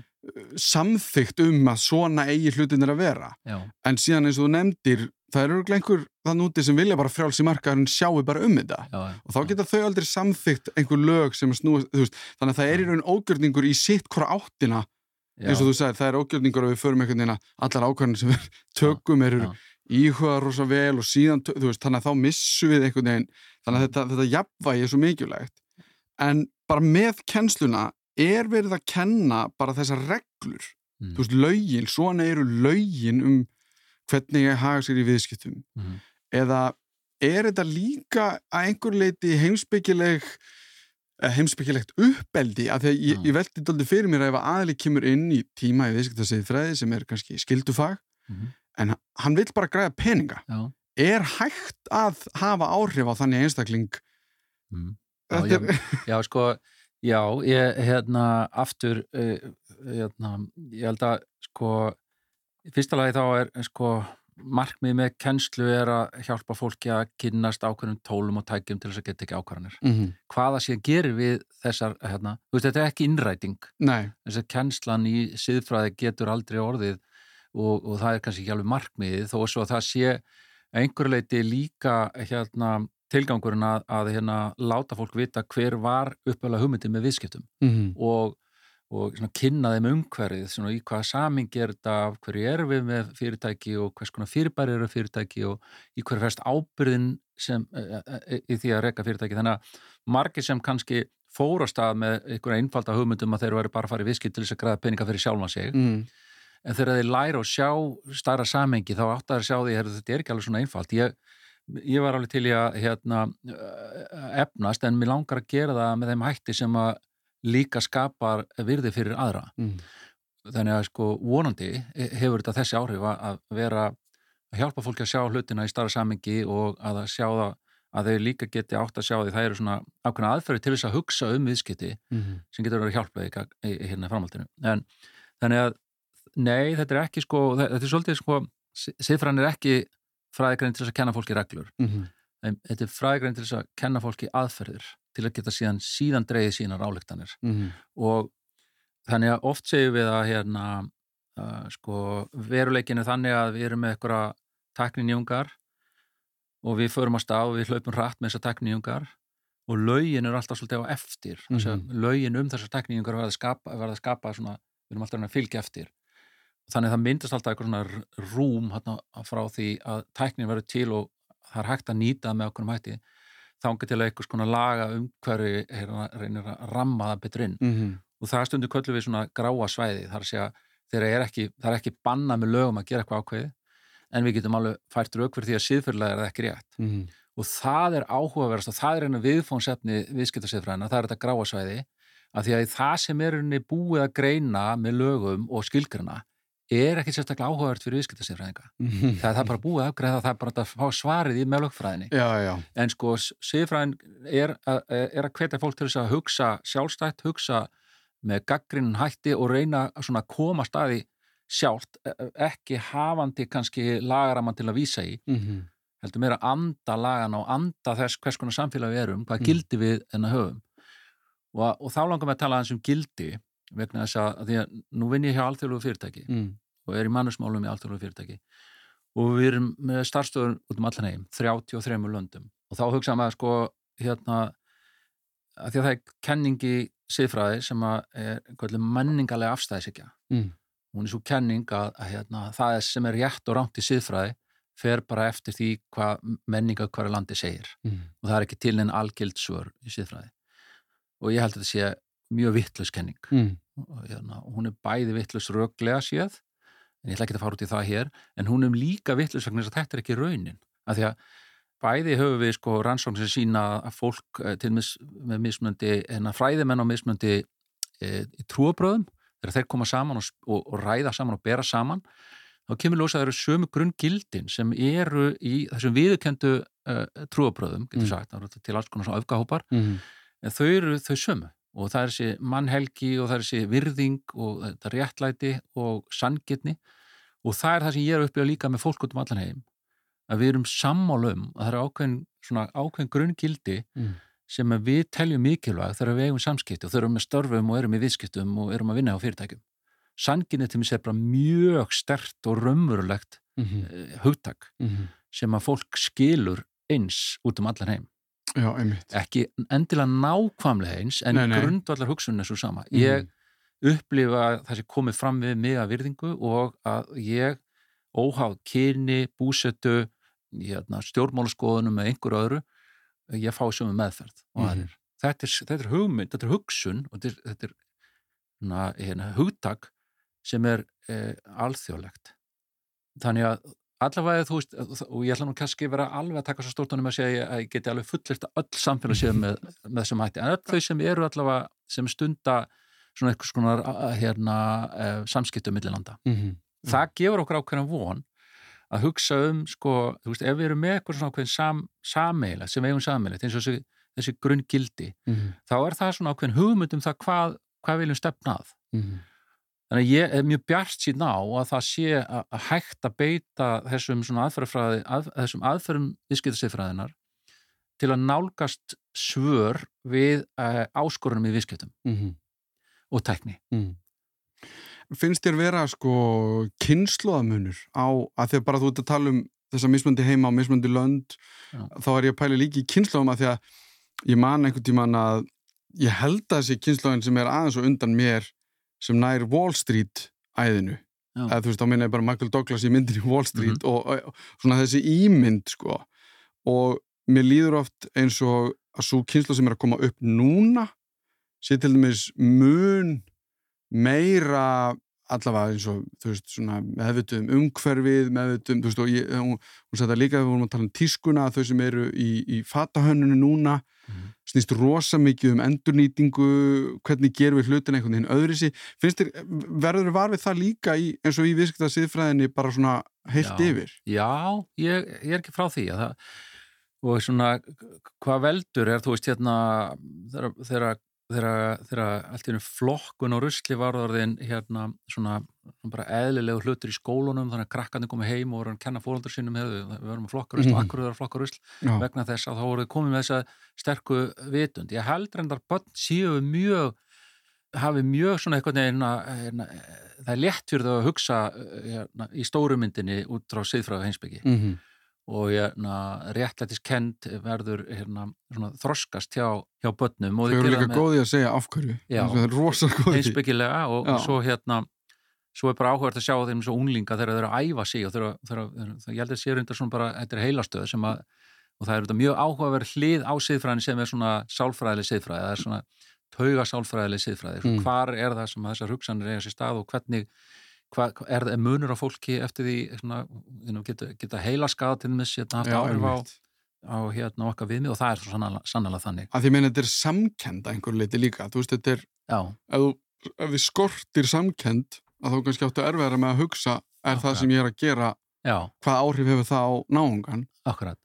samþygt um að svona eigi hlutin er að vera. En síðan eins og þú nefndir það eru einhver þann úti sem vilja bara frjáls í markaðurinn sjáu bara um þetta. Já, og þá geta þau aldrei samþygt einhver lög sem snúi, veist, þannig að það er í raun ógjörningur í sitt hvora áttina. Eins og þú sagir, það er ógjörningur að við förum einhvern veginn að allar ákvæðin sem við tökum eru íhuga rosa vel og síðan, veist, þannig að þá missu við einhvern veginn þannig að þetta, þetta jafnvægi er svo mikilvægt. En bara með kennsluna er verið að kenna bara þessar reglur. Mm. þú veist, lögin, svona eru lögin um hvernig ég hafa sér í viðskiptum. Mm. Eða er þetta líka að einhver leiti heimsbyggileg eh, heimsbyggilegt uppeldi? Af því að ég, ég veldi doldi fyrir mér að ef aðli kemur inn í tíma í viðskiptasegið þræði sem er kannski skildufag mm -hmm. En hann vil bara græða peninga Já. er hægt að hafa áhrif á þannig einstakling mm. Já, ég, já, sko já, ég, hérna aftur uh, hérna, ég held að sko fyrsta lagi þá er sko markmið með kennslu er að hjálpa fólki að kynnast ákveðnum tólum og tækjum til þess að geta ekki ákvarðanir. Mm -hmm. Hvaða sé að gera við þessar, hérna, þú veist, þetta er ekki innræting. Nei. Þess að kennslan í siðfræði getur aldrei orðið og, og það er kannski ekki alveg markmiðið þó svo að það sé einhverju leiti líka hérna tilgangurinn að, að hérna láta fólk vita hver var uppöðla hugmyndið með viðskiptum mm -hmm. og og svona, kynna þeim umhverfið, svona í hvaða saming er þetta, hverju er við með fyrirtæki og hvers konar fyrirbæri eru fyrirtæki og í hverju færst ábyrðin sem, e, e, e, í því að reyka fyrirtæki þannig að margir sem kannski fórast að með einhverja einfalda hugmyndum að þeir eru bara að fara í viski til þess að græða peninga fyrir sjálfa sig mm. En þegar þeir læra og sjá starra samengi þá átt að sjá því að þetta er ekki alveg svona einfalt ég, ég var alveg til í að hérna, efnast en mér langar að gera það með þeim hætti sem að líka skapar virði fyrir aðra mm. þannig að sko vonandi hefur þetta þessi áhrif að vera að hjálpa fólki að sjá hlutina í starra samengi og að sjá það að þau líka geti átt að sjá því það eru svona ákveðna aðferði til þess að hugsa um viðskipti mm -hmm. sem getur að hjálpa í, í, í hérna framhaldinu en þannig að nei, þetta er ekki sko, þetta er svolítið sko siðfræðin er ekki fræðigræn til þess að kenna fólki reglur mm -hmm. en þetta er fræðigræn til þess að kenna fólki aðferðir til að geta síðan síðan dreyði sínar álíktanir mm -hmm. og þannig að oft segjum við að hérna uh, sko veruleikinu þannig að við erum með eitthvað takninjungar og við förum á stað og við hlaupum hratt með þessar tekníungar og laugin er alltaf svolítið á eftir mm -hmm. laugin um þessar tekníungar verða að skapa, verða að skapa svona, við erum alltaf að fylgja eftir þannig að það myndast alltaf eitthvað svona rúm hérna, frá því að tekníun verður til og það er hægt að nýta með okkur um hætti þá endur til að eitthvað svona laga um hverju reynir að ramma það betur inn mm -hmm. og það stundur köllu við svona gráa svæði þar að segja, er ekki, það er ekki banna með lögum að gera eitthvað ákveði en við getum alveg fært rauk fyrir því að síðfyrlega er það ekki rétt mm -hmm. og það er áhugaverðast og það er einu viðfónsefni viðskiptarsýðfræðina, það er þetta gráasvæði að því að það sem er einu búið að greina með lögum og skilgruna er ekki sérstaklega áhugavert fyrir viðskiptarsýðfræðinga mm -hmm. það er það bara búið að afgreða það er bara að fá svarið í meðlögfræðinni en sko síðfræðin er, er að hvetja fólk til þess að hugsa sjálfstætt, hugsa með gaggrinn hætti og reyna að koma staði sjálft e, e, ekki hafandi kannski lagaraman til að vísa í mm -hmm. heldur mér að anda lagan og anda þess hvers konar samfélag við erum, hvað mm. gildi við en að höfum og, og þá langar við að tala eins um gildi vegna þess að, að því að nú vinn ég hjá alþjóðlegu fyrirtæki mm. Og er í mannusmálum í alþjóðlegu fyrirtæki. Og við erum með starfstöður út um allan heim 33 löndum. Og þá hugsaðum við að sko hérna að því að það er kenningi siðfræði sem að er menningarlega afstæðisikja mm. Hún er svo kenning að, að hérna, það sem er rétt og ránt í siðfræði fer bara eftir því hvað menninga hverja landi segir. Mm. og það er ekki til en algild svör í siðfræði. Og ég held að þetta sé mjög vittlust kenning. Mm. og hérna, hún er bæði vittlust röglega séð en ég ætla ekki að fara út í það hér en hún er líka þess að þetta er ekki raunin af því að bæði höfum við sko rannsókn sem sína að fólk eh, til mis, með mismöndi en að fræðimenn á mismöndi e, í trúabröðum þegar þeir koma saman og, og, og ræða saman og bera saman þá kemur lósa að það eru sömu grunngildin sem eru í þessum viðkendu uh, trúabröðum, getur mm. sagt til alls konar svona öfgahópar mm. en þau eru þau sömu og það er þessi mannhelgi og það er þessi virðing og þetta réttlæti og sangitni og það er það sem ég er uppið að líka með fólk út um allan heim að við erum sammálum að það eru ákveðin, ákveðin grunngildi mm sem við teljum mikilvæg þegar við eigum samskipti og þurfum með störfum og erum í viðskiptum og erum að vinna á fyrirtækjum. Sanginni til mig sé bara mjög stert og raunverulegt mm -hmm. hugtak mm -hmm. sem að fólk skilur eins út um allar heim. Já. Ekki endilega nákvamlega eins en grundvallar hugsunni er svo sama. Mm -hmm. Ég upplifa það sem komið fram við mig að virðingu og að ég óháð kyni, búsettu, hérna, stjórnmálaskoðunum með einhverju öðru ég fá sem meðferð mm þetta, er, þetta er hugmynd, þetta er hugsun og þetta er, þetta er na, hérna, hugtak sem er e, alþjóðlegt þannig að allavega þú veist og ég ætla nú kannski vera alveg að taka svo stórtunum að segja að ég geti alveg fullist að öll samfélag séu með, með þessum hætti en öll þau sem eru allavega sem stunda svona eitthvað svona hérna, e, samskiptu millilanda mm -hmm. það gefur okkur ákveðan von að hugsa um, sko, þú veist, ef við erum með eitthvað svona ákveðin sam, sameila sem eigum sameila, eins og þessi, þessi grunngildi, mm -hmm. þá er það svona ákveðin hugmyndum það hvað, hvað viljum stefnað. Mm -hmm. Þannig að ég er mjög bjart síðan á að það sé að hægt að beita þessum aðferðfræði, að, þessum aðferðum viðskiptasifræðinar til að nálgast svör við uh, áskorunum í viðskiptum mm -hmm. og tekni. Mhm finnst þér vera sko kynnslóðamunur á að að bara þú ert að tala um þessa mismöndi heima og mismöndi lönd Já. þá er ég að pæla líki í kynnslóðum að því að ég man einhvern tíman að ég held að þessi kynnslóðin sem er aðeins og undan mér sem nær Wall Street æðinu. Eða þú veist, þá minna ég bara Michael Douglas í myndinni Wall Street mm -hmm. og, og, svona þessi ímynd sko. Og mér líður oft eins og að svo kynslu sem er að koma upp núna sé til dæmis mun meira allavega eins og, þú veist, svona meðvituðum umhverfið, meðvituðum, þú veist, og ég, hún, hún sagði það líka, við vorum að tala um tískuna, þau sem eru í, í fatahönnunu núna, mm. snýst rosa mikið um endurnýtingu, hvernig gerum við hlutin einhvern veginn öðri sí, finnst þér, verður þér varfið það líka í, eins og í viðskipta siðfræðinni bara svona heilt já, yfir? Já, ég, ég er ekki frá því að það, og svona, hvað veldur er, þú veist, hérna, þegar þegar allt í ennum flokkun og rusli var orðin hérna svona bara eðlilegu hlutur í skólunum þannig að krakkarnir komið heim og voru að kenna fólöldur sínum við verum að flokka rusl og akkur við erum að flokka rusl Já. vegna þess að þá voruð komið með þessa sterku vitund. Ég held reyndar bönn séu mjög hafi mjög svona eitthvað neina, neina, það er létt fyrir þau að hugsa hérna, í stórumyndinni út frá siðfræðu heinsbyggi mm -hmm og hérna, réttlætiskend verður hérna, svona, þroskast hjá, hjá börnum Þau eru líka með... góði að segja afhverju það er rosalega góði einsbyggilega og, og svo hérna svo er bara áhugast að sjá þeim svo unglinga þegar þeir eru að æfa sig og þeir eru að ég held að sér undir svona bara, þetta er heilastöð sem að, og það er mjög áhugaverð hlið á siðfræðin sem er svona sálfræðileg siðfræði, það er svona tauga sálfræðileg siðfræði, mm. hvar er það sem þessar hugsanir eiga sér stað og hvernig Hva, er það munur á fólki eftir því svona, geta, geta heila skada til þess að hafa áhrif á, á hérna okkar viðmið og það er svo sannlega þannig. Að því meina þetta er samkend einhver leiti líka, þú veist þetta er ef, ef við skortir samkend að þá kannski áttu erfiðara með að hugsa er Akkurat. það sem ég er að gera Já. hvað áhrif hefur það á náungan Akkurat.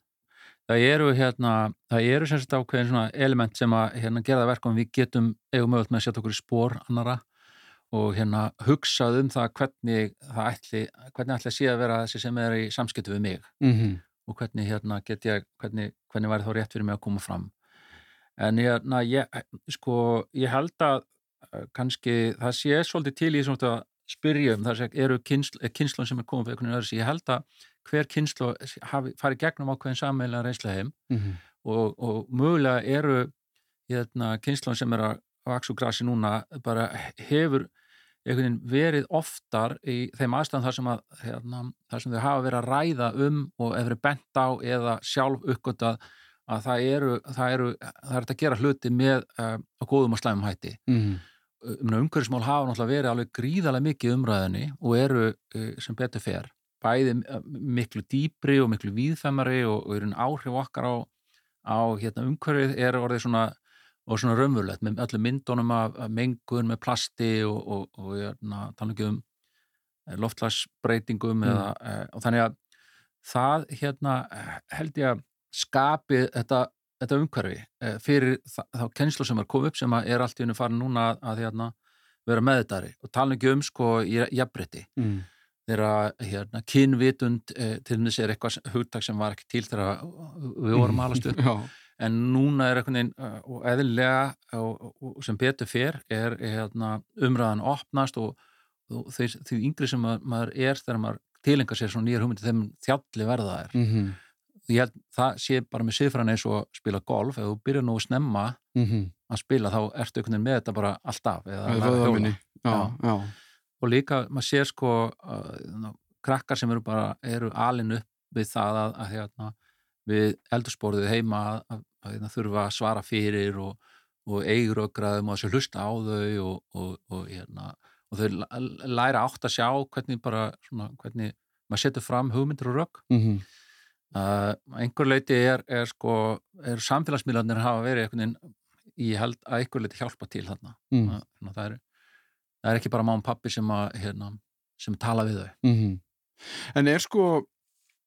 Það eru hérna, það eru semst ákveðin element sem að hérna, gera það verkum við getum eigum mögult með að setja okkur í spór annara og hérna hugsað um það hvernig það ætli, hvernig ætli að sé að vera þessi sem er í samskiptu við mig mm -hmm. og hvernig hérna get ég, hvernig, hvernig væri þá rétt fyrir mig að koma fram. En hérna, ég, sko, ég held að kannski það sé svolítið til í svona að spyrja um það eru kynnslun sem er komið fyrir einhvern veginn öðru ég held að hver kynnslu fari gegnum ákveðin sammeila reynslega heim mm -hmm. og, og mögulega eru hérna, kynnslun sem er að vaks og grasi núna bara hefur einhvern veginn verið oftar í þeim aðstæðan þar sem, að, hérna, þar sem þau hafa verið að ræða um og hefur bent á eða sjálf uppgötað að það eru, það eru, það eru að gera hluti með uh, á góðum og slæmum hætti. Mm. Um umhverfismál hafa náttúrulega verið alveg gríðarlega mikið umræðinni og eru uh, sem betur fer. Bæði miklu dýbri og miklu víðfemmari og, og eru áhrif okkar á, á hérna, umhverfið er orðið svona og svona raunverulegt með öllum myndunum af, mengun með plasti og, og, og hérna, tala ekki um eh, loftlagsbreytingum mm. eða, e, og þannig að það hérna held ég að skapi þetta, þetta umhverfi e, fyrir þá kennslu sem er komið upp sem er allt í unni farin núna að, að hérna, vera meðdari og tala ekki um sko í jafnbrytti mm. þeirra hérna, kynvitund til þess er eitthvað hugtak sem var ekki til þegar við vorum [laughs] alast upp en núna er veginn uh, og eðlilega og, og sem betur fyrr er, hérna, umræðan opnast og, og því, því yngri sem maður, maður er þegar maður tilengar sér svona nýjar hugmyndi þeim þjalli verða er mm -hmm. ég held það sé bara með siðfræðan eins og spila golf, ef þú byrjar nú að snemma mm -hmm. að spila þá ertu veginn með þetta bara alltaf já, já. og líka maður sér sko uh, krakkar sem eru bara eru alin upp við það að, að hérna við eldursporðið heima að, að, að hérna, þurfa að svara fyrir og, og eigrögraðum og að hlusta á þau og, og, og hérna, þau læra átt að sjá hvernig bara svona, hvernig maður setur fram hugmyndir og rögg mm -hmm. uh, einhver leiti er, er sko, er samfélagsmiðlarnir hafa verið veginn ég held að einhver leiti hjálpa til þarna mm. að, hérna, það, er, það er ekki bara má og pappi sem að hérna, sem tala við þau mm -hmm. En er sko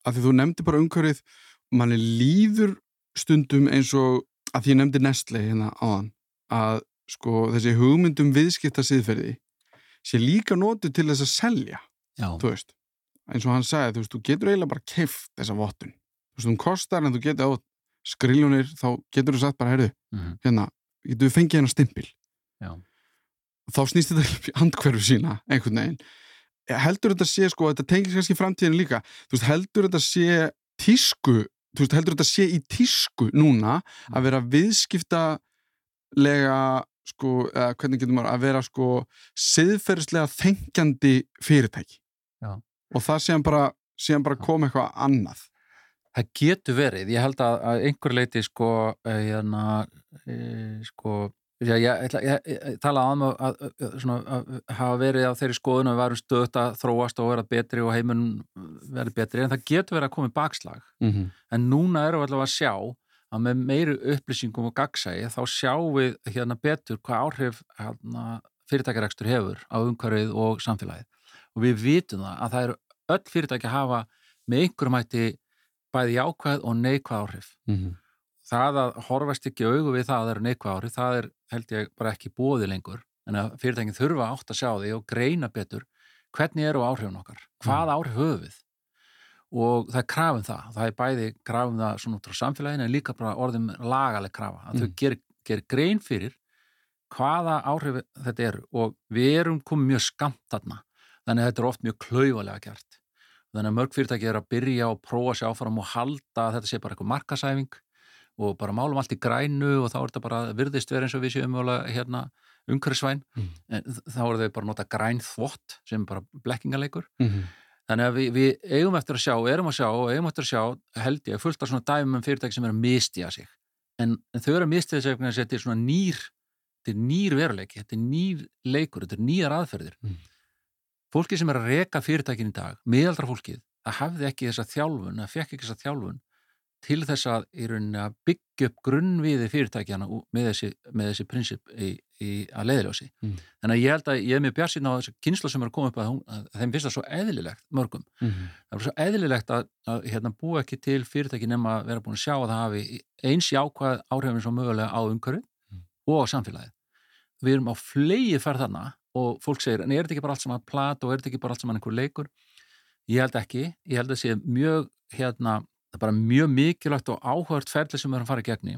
að því þú nefndi bara umhverfið manni líður stundum eins og að því ég nefndi Nestle hérna áðan að sko þessi hugmyndum viðskipta siðferði sé líka nótu til þess að selja þú veist, eins og hann sagði þú veist, þú getur eiginlega bara keift þessa vottun. Þú veist, hún kostar en þú getur á skriljónir, þá getur þú sagt bara heyrðu, mm -hmm. hérna, getur við fengið hérna stimpil? Já. þá snýst þetta handkverfu sína einhvern veginn. Heldur þetta sé, sko, þetta tengis kannski framtíðin líka, þú veist, heldur þetta sé tísku þú veist, heldur þetta sé í tísku núna að vera viðskiptalega sko, eða hvernig getur maður að vera sko siðferðislega þengjandi fyrirtæki? Já. og það séðan bara, bara kom eitthvað annað. Það getur verið, ég held að, að einhver leiti sko, hérna, e, sko, ég, ég, ég, ég tala um að, að, að hafa verið á þeirri skoðun að við varum stöðt að þróast og vera betri og heimun verið betri, en það getur verið að koma í bakslag. Mm -hmm. En núna erum við allavega að sjá að með meiri upplýsingum og gagsægi þá sjáum við hérna betur hvað áhrif hérna, fyrirtækjarekstur hefur á umhverfið og samfélagið. Og við vitum það að það eru öll fyrirtæki að hafa með einhverjum hætti bæði jákvæð og neikvæð áhrif. Mm -hmm. Það að horfast ekki augu við það að það eru neikvæð áhrif, það er held ég bara ekki bóði lengur. En að fyrirtækin þurfa átt að sjá því og greina betur hvernig eru áhrifun okkar, hvað áhrif höfum við. Og það er krafum það, það er bæði krafum það svona út á samfélaginu en líka bara orðum lagaleg krafa. Að mm. þau gerir ger grein fyrir hvaða áhrif þetta eru og við erum komið mjög skamt þarna. Þannig að þetta er oft mjög klauvalega gert þannig að mörg fyrirtæki er að byrja og prófa sér áfram og halda að þetta sé bara eitthvað markasæfing og bara málum allt í grænu og þá er þetta bara virðist verið eins og við séum hérna, umhverfisvæn. Mm. en þá er þau bara nota græn þvott sem bara blekkingaleikur mm -hmm. þannig að við, við eigum eftir að sjá erum að sjá og eigum eftir að sjá held ég fullt af svona dæmum fyrirtæki sem er að mistiða sig. En, en þau eru að mistiða sig að þetta er svona nýr þetta er nýr veruleiki, þetta er nýr leikur þetta er nýjar aðferðir. Mm fólki sem er að reka fyrirtækin í dag, miðaldra fólkið, það hafði ekki þessa þjálfun, það fekk ekki þessa þjálfun til þess að, að byggja upp grunnviði fyrirtækjana með þessi, með þessi prinsip í, í, að leiðiljósi. Mm. Þannig að ég held að ég er mjög bjart síðan á þessu kynslu sem er að koma upp að, að þeim finnst það svo eðlilegt mörgum. Mm -hmm. Það er svo eðlilegt að, að hérna, búa ekki til fyrirtæki nema að vera búin að sjá að það hafi eins jákvæð áhrifin svo mögulega á umhverju mm. og á samfélagið. Við erum á fleigi færð þarna og fólk segir, en er þetta ekki bara allt saman plat og er þetta ekki bara allt saman einhver leikur ég held ekki, ég held að það sé mjög hérna, það er bara mjög mikilvægt og áhört ferli sem við erum að fara í gegni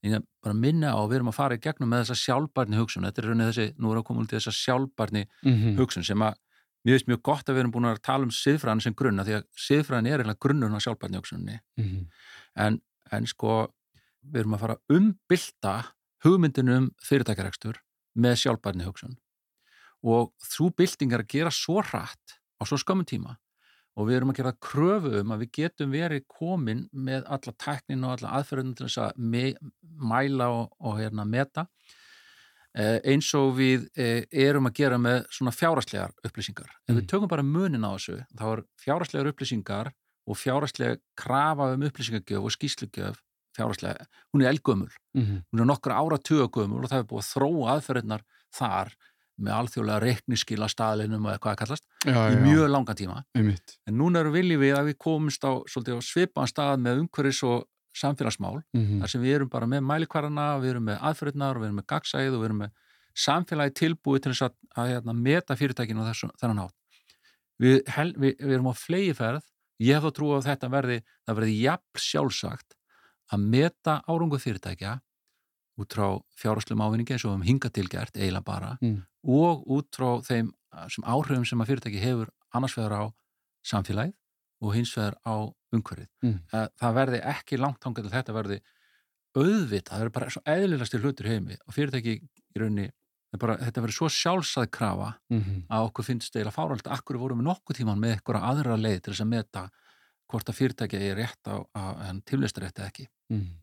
en ég bara minna á að við erum að fara í gegnum með þessa sjálfbarni hugsun, þetta er raunin þessi nú er að koma út í þessa sjálfbarni mm -hmm. hugsun sem að mér finnst mjög gott að við erum búin að tala um siðfræðin sem grunna því að siðfræðin er eiginlega grunnurinn á sjálfbarni hugsunni mm -hmm. en, en sko við erum að fara að umbylta hugmyndinum fyrirtækjarekstur með sjálfbarni hugsun og þú bylting er að gera svo hratt á svo skömmun tíma og við erum að gera kröfu um að við getum verið komin með alla tæknin og alla aðferðunum til þess að mæla og, og hérna, meta eh, eins og við eh, erum að gera með svona fjáraslegar upplýsingar. Mm. Ef við mm. tökum bara munin á þessu, þá er fjáraslegar upplýsingar og fjáraslega krafa um upplýsingagjöf og skýslugjöf fjáraslega, hún er elgömmul mm -hmm. hún er nokkra ára tugagömmul og það er búið að þróa aðferðunar þar með alþjóðlega reikniskila staðlinum og eitthvað að kallast já, í já, mjög langan tíma einmitt. en núna eru viljið við að við komumst á, á svipaðan stað með umhverfis og samfélagsmál, mm -hmm. þar sem við erum bara með mælikvarana, við erum með aðferðnar og við erum með gagsæð og við erum með samfélagi tilbúið til þess að, að, að, að meta fyrirtækinu og þessu, þennan hátt við, hel, við, við erum á flegi ferð ég hef þá trú að þetta verði það verði jafn sjálfsagt að meta árangu fyrirtækja út frá fjárháslegum ávinningi eins og við hefum hingað tilgert eiginlega bara mm. Og út frá þeim sem áhrifum sem að fyrirtæki hefur annars vegar á samfélagið og hins vegar á umhverfið. Mm. Það verði ekki langt ánga til þetta verði auðvitað, það verður bara svo eðlilegasti hlutur heimi og fyrirtæki í rauninni bara, þetta verður svo sjálfsæð krafa mm -hmm. að okkur finnst eða fáralt akkur vorum við nokkuð tíman með eitthvað aðra leið til þess að meta hvort að fyrirtæki er rétt á, á tilvistarétt eða ekki. Mm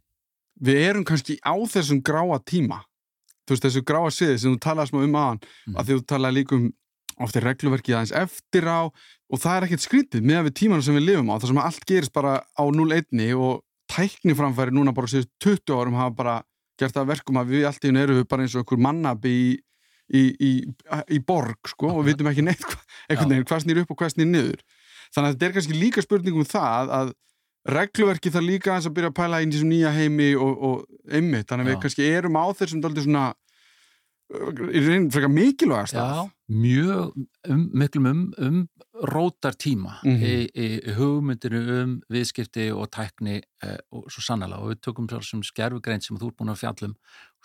við erum kannski á þessum gráa tíma þú veist þessu gráa siði sem þú talaði smá um aðan mm. að því þú talaði líka um ofta regluverkið aðeins eftir á og það er ekkert skrítið með við tímanum sem við lifum á þar sem allt gerist bara á 0-1 og tækniframfæri núna bara síðust 20 árum hafa bara gert það verkum að við allt í hún eru bara eins og einhver mannabi í, í, í, í borg sko og við vitum ekki neitt hva, einhvern veginn hvað snýr upp og hvað snýr niður. Þannig að þetta er kannski líka spurning um það að regluverki þarf líka að byrja að pæla inn í þessum nýja heimi og, og einmitt, þannig að við kannski erum á þessum daldi svona í reynir frekar mikilvægast Já, mjög um, miklum um, um rótar tíma mm -hmm. í, í hugmyndinu um viðskipti og tækni eh, og svo sannlega og við tökum sem skerfugrein sem þú er búin að fjallum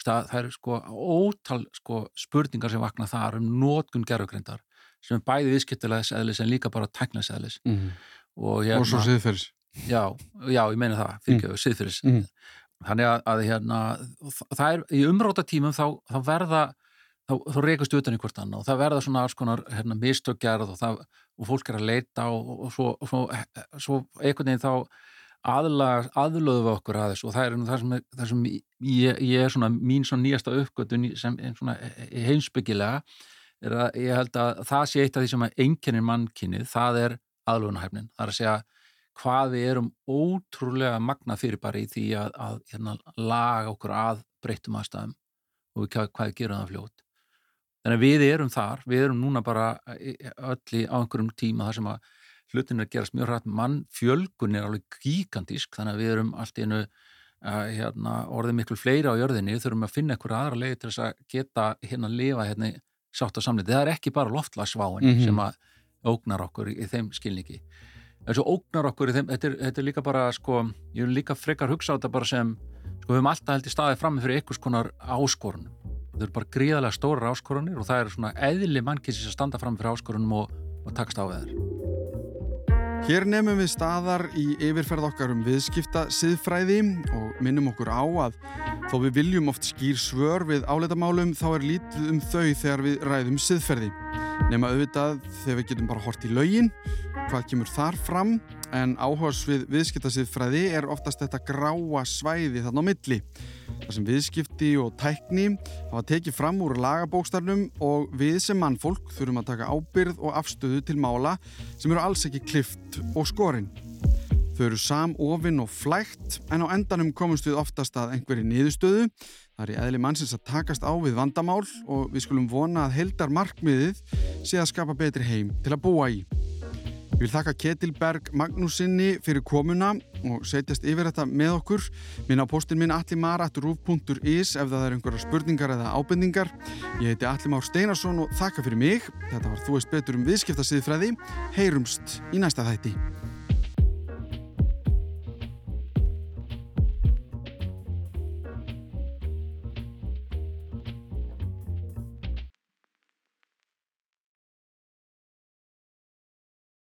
það, það er sko ótal sko, spurningar sem vakna þar um nótgun gerfugreindar sem er bæði viðskiptilegs eðlis en líka bara tæknilegs eðlis. Mm -hmm. og, hérna, og svo siðferðis Já, já, ég meina það, fyrirgjöðu, mm. siðfyrir mm. þannig að, að hérna, það er í umróta tímum þá, þá verða þá, þá reykast utan í hvort annar og það verða svona alls konar hérna, mistökjarð og, það, og fólk er að leita og, og svo, svo, svo einhvern veginn þá aðlöðu við okkur aðeins og það er það sem, það sem ég, ég er svona mín svona nýjasta uppgötun sem svona heimsbyggilega er að ég held að það sé eitt af því sem að einkennir mannkynnið, það er aðlöðunahæfnin, það er að segja hvað við erum ótrúlega magna fyrir bara í því að, að hérna, laga okkur að breytum aðstæðum og við, hvað við gerum það fljótt. Þannig að við erum þar, við erum núna bara öll í á einhverjum tíma þar sem að hlutin er að gerast mjög hrætt mann fjölgun er alveg gigantísk þannig að við erum allt í einu hérna, orðið miklu fleiri á jörðinni. Þurfum að finna einhverja aðra leiði til þess að geta hérna að lifa hérna sátt að samlið, það er ekki bara loftlagsváin mm -hmm. sem að ógnar okkur í, í þeim skilningi en svo ógnar okkur þeim, þetta er, þetta er líka bara sko, ég vil líka frekar hugsa á þetta bara sem, sko við höfum alltaf held í staði fram með fyrir einhvers konar áskorunum það eru bara gríðarlega stórar áskorunir og það er svona eðli mannkynsis að standa fram fyrir áskorunum og, og takast á þær Hér nefnum við staðar í yfirferð okkar um viðskipta siðfræði og minnum okkur á að þó við viljum oft skýr svör við áleitamálum þá er lítið um þau þegar við ræðum siðferði. Nefna auðvitað þegar við getum bara hort í laugin, hvað kemur þar fram en áhors við viðskipta siðfræði er oftast þetta gráa svæði þarna á milli þar sem viðskipti og tækni hafa tekið fram úr lagabókstarnum og við sem mannfólk þurfum að taka ábyrð og afstöðu til mála sem eru alls ekki klift og skorinn. Þau eru samofinn og flægt en á endanum komumst við oftast að einhverju niðurstöðu. Það er í eðli mannsins að takast á við vandamál og við skulum vona að heldar markmiðið sé að skapa betri heim til að búa í. Ég vil þakka Ketilberg Magnúsinni fyrir komuna og setjast yfir þetta með okkur. Minna á postin minn allimar.ruf.is ef það er einhverja spurningar eða ábendingar. Ég heiti Allimár Steinarsson og þakka fyrir mig. Þetta var Þú veist betur um viðskiptasiðfræði. Heyrumst í næsta þætti.